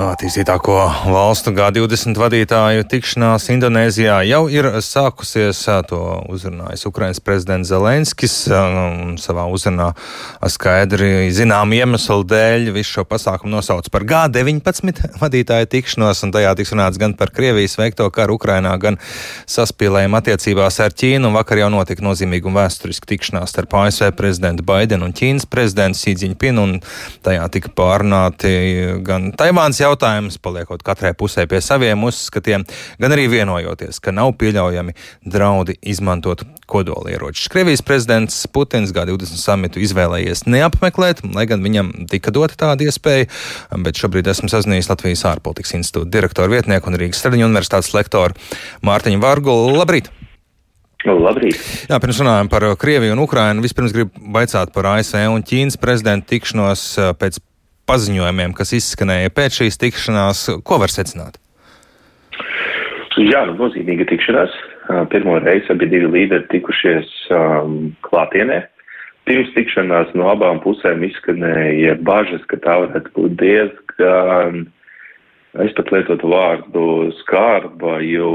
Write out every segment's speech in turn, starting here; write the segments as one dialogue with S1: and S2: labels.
S1: Attīstītāko valstu G20 vadītāju tikšanās Indonēzijā jau ir sākusies. To uzrunājis Ukrainas prezidents Zelenskis. Savā uzrunā skaidri zinām iemeslu dēļ visu šo pasākumu nosauc par G19 vadītāju tikšanos, un tajā tiks runāts gan par Krievijas veikto karu Ukrainā, gan saspīlējumu attiecībās ar Ķīnu. Vakar jau notika nozīmīga un vēsturiska tikšanās starp ASV prezidentu Baidenu un Ķīnas prezidentu Sīdziņpinu, un tajā tika pārunāti gan Taivāns jautājums, paliekot katrai pusē pie saviem uzskatiem, gan arī vienojoties, ka nav pieļaujami draudi izmantot kodolieročus. Krievijas prezidents Putins G20 samitu izvēlējies neapmeklēt, lai gan viņam tika dota tāda iespēja, bet šobrīd esmu sazinājies Latvijas ārpolitikas institūta direktoru vietnieku un Rīgas Stradiņu universitātes lektoru Mārtiņu Vārgulu. Labrīt!
S2: Labrīt.
S1: Jā, pirms runājam par Krieviju un Ukrainu, vispirms gribu baicāt par ASV un Ķīnas prezidentu tikšanos pēc paziņojumiem, kas izskanēja pēc šīs tikšanās, ko var secināt?
S2: Jā, nu, nozīmīga tikšanās. Pirmo reizi abi divi līderi tikušies um, klātienē. Pirms tikšanās no abām pusēm izskanēja bažas, ka tā varētu būt diezgan Es pat lietotu vārdu skārba, jo,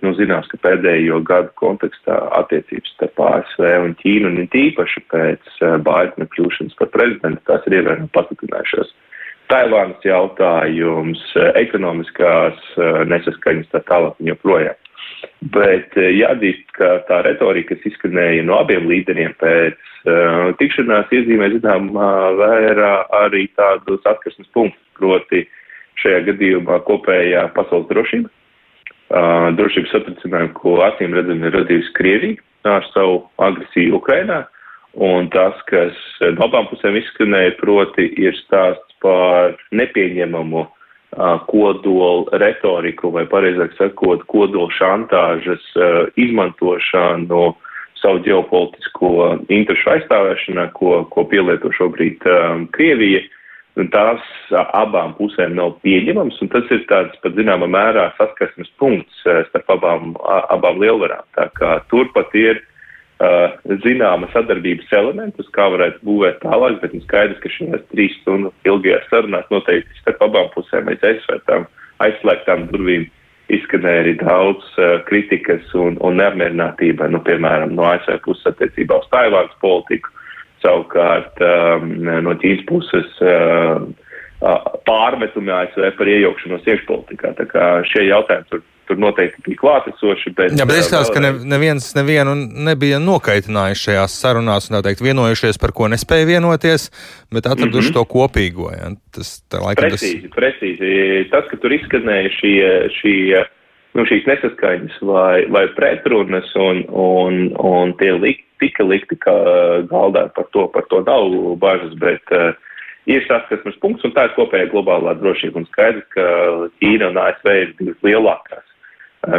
S2: nu, zinās, ka pēdējo gadu kontekstā attiecības starp ASV un Ķīnu, un tīpaši pēc eh, Baidena kļūšanas par prezidentu, tās ir ievērojami pastiprinājušās. Taivānas jautājums, eh, ekonomiskās eh, nesaskaņas tā tālāk un joprojām. Bet jāatzīst, ka tā retorika, kas izskanēja no abiem līderiem pēc uh, tikšanās, iezīmē, zinām, vērā arī tādus atkarsmes punktus, proti šajā gadījumā kopējā pasaules drošība. Uh, drošības satricinājumu, ko acīm redzam ir radījusi Krievija ar savu agresiju Ukrainā. Un tas, kas no abām pusēm izskanēja, proti, ir stāsts par nepieņemamu kodolu retoriku, vai pareizāk sakot, kodolu šantāžas izmantošanu savu ģeopolitisko interešu aizstāvēšanā, ko, ko pielieto šobrīd um, Krievija. Un tās abām pusēm nav pieņemams, un tas ir tāds pat zināmā mērā saskarsmes punkts starp abām, abām lielvarām. Tā kā turpat ir uh, zināma sadarbības elementus, kā varētu būvēt tālāk, bet nu skaidrs, ka šajās trīs stundu ilgajās sarunās noteikti starp abām pusēm aiz aizsvērtām, aizslēgtām durvīm izskanēja arī daudz uh, kritikas un, un neapmierinātība, nu, piemēram, no ASV puses attiecībā uz Taivānas politiku Savukārt um, no Ķīnas puses uh, pārmetumi ASV par iejaukšanos iekšpolitikā. Tā kā šie jautājumi tur, tur noteikti bija klātesoši. Bet,
S1: Jā, bet izskatās, ka ne, neviens nevienu nebija nokaitinājuši šajās sarunās un tā teikt vienojušies, par ko nespēja vienoties, bet atraduši mm -hmm. to kopīgo. Ja? Tas, tā, laikam,
S2: precīzi, tas... precīzi. Tas, ka tur izskanēja šī, šī, nu, šīs nesaskaņas vai, vai pretrunas un, un, un tie likti, tika likti galdā par to, par to nav bažas, bet uh, ir saskarsmes punkts, un tā ir kopējā globālā drošība. Un skaidrs, ka Ķīna un ASV ir divas lielākās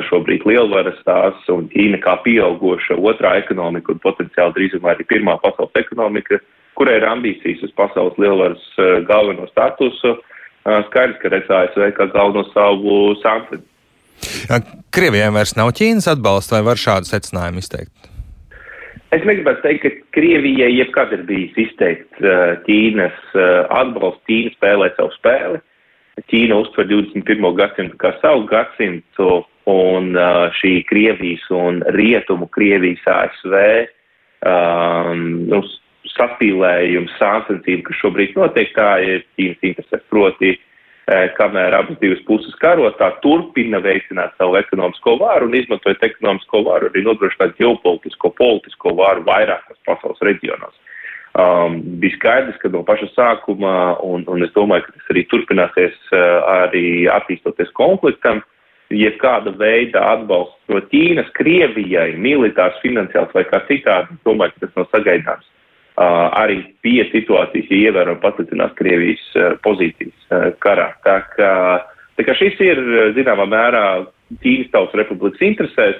S2: šobrīd lielvaras tās, un Ķīna kā pieaugoša otrā ekonomika un potenciāli drīzumā arī pirmā pasaules ekonomika, kurai ir ambīcijas uz pasaules lielvaras uh, galveno statusu, uh, skaidrs, ka redz ASV kā galveno savu sānteni.
S1: Krievijai vairs nav Ķīnas atbalsta, vai var šādu secinājumu izteikt?
S2: Es negribētu teikt, ka Krievijai jebkad ir bijis izteikts Ķīnas atbalsts, Ķīna spēlē savu spēli. Ķīna uztver 21. gadsimtu kā savu gadsimtu, un uh, šī Krievijas un Rietumu Krievijas ASV um, nu, saspīlējums, sāncensība, kas šobrīd notiek, tā ir Ķīnas intereses, proti Eh, kamēr abas divas puses karo, tā turpina veicināt savu ekonomisko varu un izmantojot ekonomisko varu arī nodrošināt ģeopolitisko, politisko varu vairākos pasaules reģionos. Um, bija skaidrs, ka no paša sākuma, un, un es domāju, ka tas arī turpināsies uh, arī attīstoties konfliktam, jebkāda veida atbalsts no Ķīnas, Krievijai, militārs, finansiāls vai kā citādi, ka tas nav sagaidāms arī bija situācijas, ja ievērojami pasliktinās Krievijas pozīcijas karā. Tā kā, tā kā šis ir, zināmā mērā, Ķīnas tautas republikas interesēs,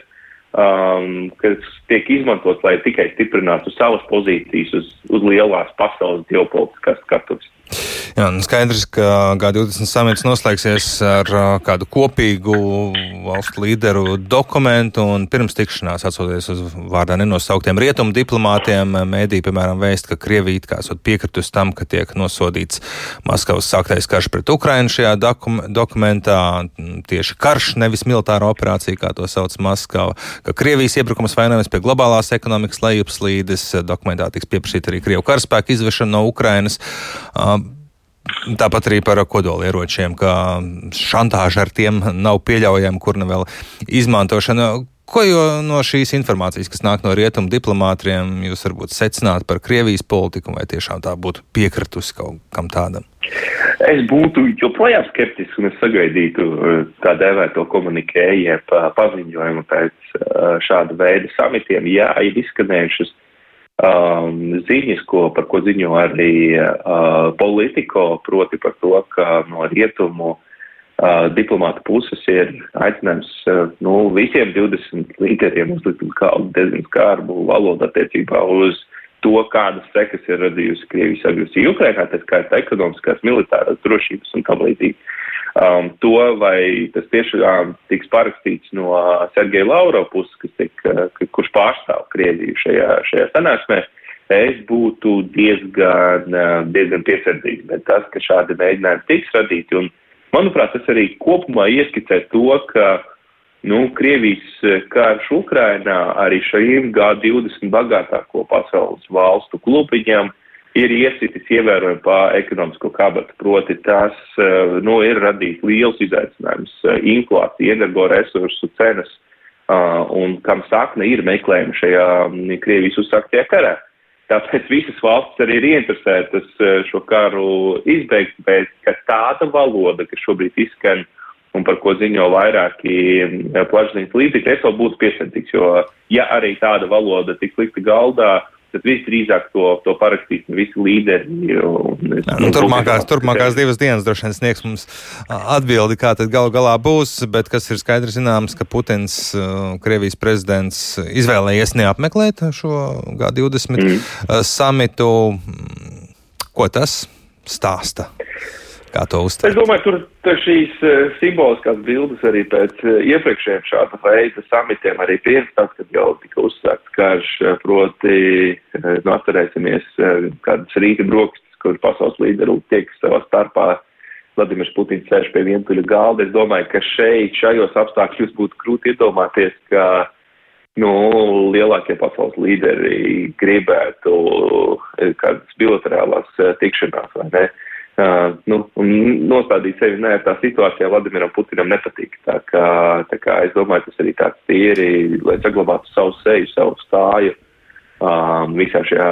S2: um, kas tiek izmantots, lai tikai stiprinātu savas pozīcijas uz, uz lielās pasaules ģeopolitiskās skatuves.
S1: Jā, nu skaidrs, ka G20 samits noslēgsies ar kādu kopīgu valstu līderu dokumentu, un pirms tikšanās, atsoties uz vārdā nenosauktiem rietumu diplomātiem, mēdī, piemēram, vēst, ka Krievija kā esot piekritus tam, ka tiek nosodīts Maskavas sāktais karš pret Ukrainu šajā dokum dokumentā, tieši karš, nevis militāra operācija, kā to sauc Maskava, ka Krievijas iebrukums vainojas pie globālās ekonomikas lejupslīdes, dokumentā tiks pieprasīta arī Krievu karaspēku izvešana no Ukrainas. Tāpat arī par kodolieročiem, ka šantāža ar tiem nav pieļaujama, kur ne vēl izmantošana. Ko no šīs informācijas, kas nāk no rietumu diplomātiem, jūs varbūt secināt par Krievijas politiku, vai tiešām tā būtu piekritusi kaut kam tādam?
S2: Es būtu joprojām skeptisks un es sagaidītu tā dēvēto komunikē, jeb paziņojumu pēc šāda veida samitiem. Jā, ir izskanējušas um, ziņas, ko, par ko ziņo arī uh, politiko, proti par to, ka no rietumu uh, diplomāta puses ir aicinājums uh, nu, visiem 20 līderiem uzlikt kā diezgan skarbu valodu attiecībā uz to, kādas sekas ir radījusi Krievijas agresija Ukrainā, tā skaitā ekonomiskās, militārās drošības un tam līdzīgi. Um, to, vai tas tiešām tiks parakstīts no Sergeja Lauro puses, kas tik, uh, kurš pārstāv Krieviju šajā, šajā sanāksmē, es būtu diezgan, uh, diezgan piesardzīgs. Bet tas, ka šādi mēģinājumi tiks radīti, un manuprāt, tas arī kopumā ieskicē to, ka nu, Krievijas uh, karš Ukrainā arī šajiem G20 bagātāko pasaules valstu klubiņam ir iesitis ievērojami pa ekonomisko kabatu, proti tas, eh, nu, ir radījis liels izaicinājums eh, - inflācija, energoresursu cenas, un kam sakne ir meklējumi šajā Krievijas uzsāktajā karā. Tāpēc visas valstis arī ir ieinteresētas šo karu izbeigt, bet ka tāda valoda, kas šobrīd izskan un par ko ziņo vairāki mm, plašsaziņas līdzekļi, es vēl būtu piesardzīgs, jo ja arī tāda valoda tiks likta galdā, tad visdrīzāk to, to parakstīs visi līderi.
S1: Es, Jā, nu, turpmākās, turpmākās divas dienas droši vien sniegs mums atbildi, kā tad gal galā būs, bet kas ir skaidrs zināms, ka Putins, Krievijas prezidents, izvēlējies neapmeklēt šo G20 mm. samitu. Ko tas stāsta? Kā to uztvert?
S2: Es domāju, tur, šīs uh, simboliskās bildes arī pēc uh, iepriekšējiem šāda veida samitiem arī pirms tas, kad jau tika uzsākts karš, uh, proti, nu, atcerēsimies kādas rīta brokastis, kur pasaules līderi tiek savā starpā. Vladimirs Putins sēž pie vientuļa galda. Es domāju, ka šeit, šajos apstākļos būtu grūti iedomāties, ka nu, lielākie pasaules līderi gribētu kādas bilaterālās tikšanās, vai ne? Uh, nu, un nostādīt sevi nērtā situācijā Vladimiram Putinam nepatīk. Tā kā, tā kā es domāju, tas arī tāds tīri, lai saglabātu savu seju, savu stāju um, visā šajā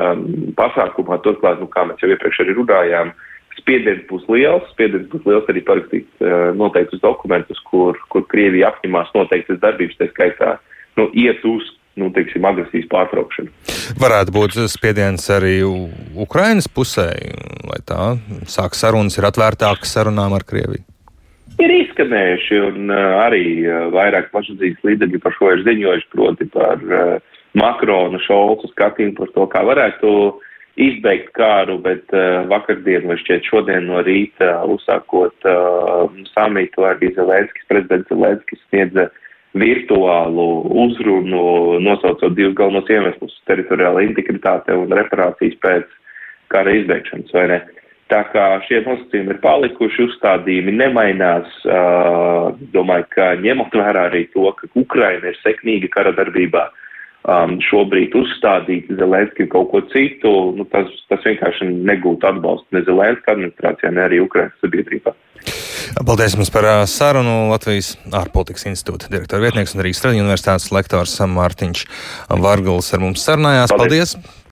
S2: pasākumā. Turklāt, nu, kā mēs jau iepriekš arī runājām, spiediens būs liels, spiediens būs liels arī parakstīt uh, noteiktus dokumentus, kur, kur Krievija apņemās noteiktas darbības, tā skaitā, nu, iet uz nu, teiksim, agresijas pārtraukšanu.
S1: Varētu būt spiediens arī Ukrainas pusē, lai tā sāk sarunas, ir atvērtākas sarunām ar Krieviju.
S2: Ir izskanējuši, un uh, arī uh, vairāk plašsaziņas līdzekļi par šo ir ziņojuši, proti par uh, Makrona šolcu skatījumu par to, kā varētu izbeigt kāru, bet vakardien vai šķiet šodien no rīta uzsākot samitu arī Zelenskis, prezidents Zelenskis sniedza uh, virtuālu uzrunu, nosaucot divus galvenos iemeslus - teritoriāla integritāte un reparācijas pēc kara izbeigšanas, vai ne? Tā kā šie nosacījumi ir palikuši, uzstādījumi nemainās, uh, domāju, ka ņemot vērā arī to, ka Ukraina ir sekmīga kara darbībā, um, šobrīd uzstādīt Zelenskim kaut ko citu, nu, tas, tas vienkārši negūtu atbalstu ne Zelenska administrācijā, ne arī Ukrainas sabiedrībā.
S1: Paldies jums par sarunu. Latvijas ārpolitikas institūta direktora vietnieks un Rīgas Traģiņu universitātes lektors Mārtiņš Varguls ar mums sarunājās. Paldies! Paldies.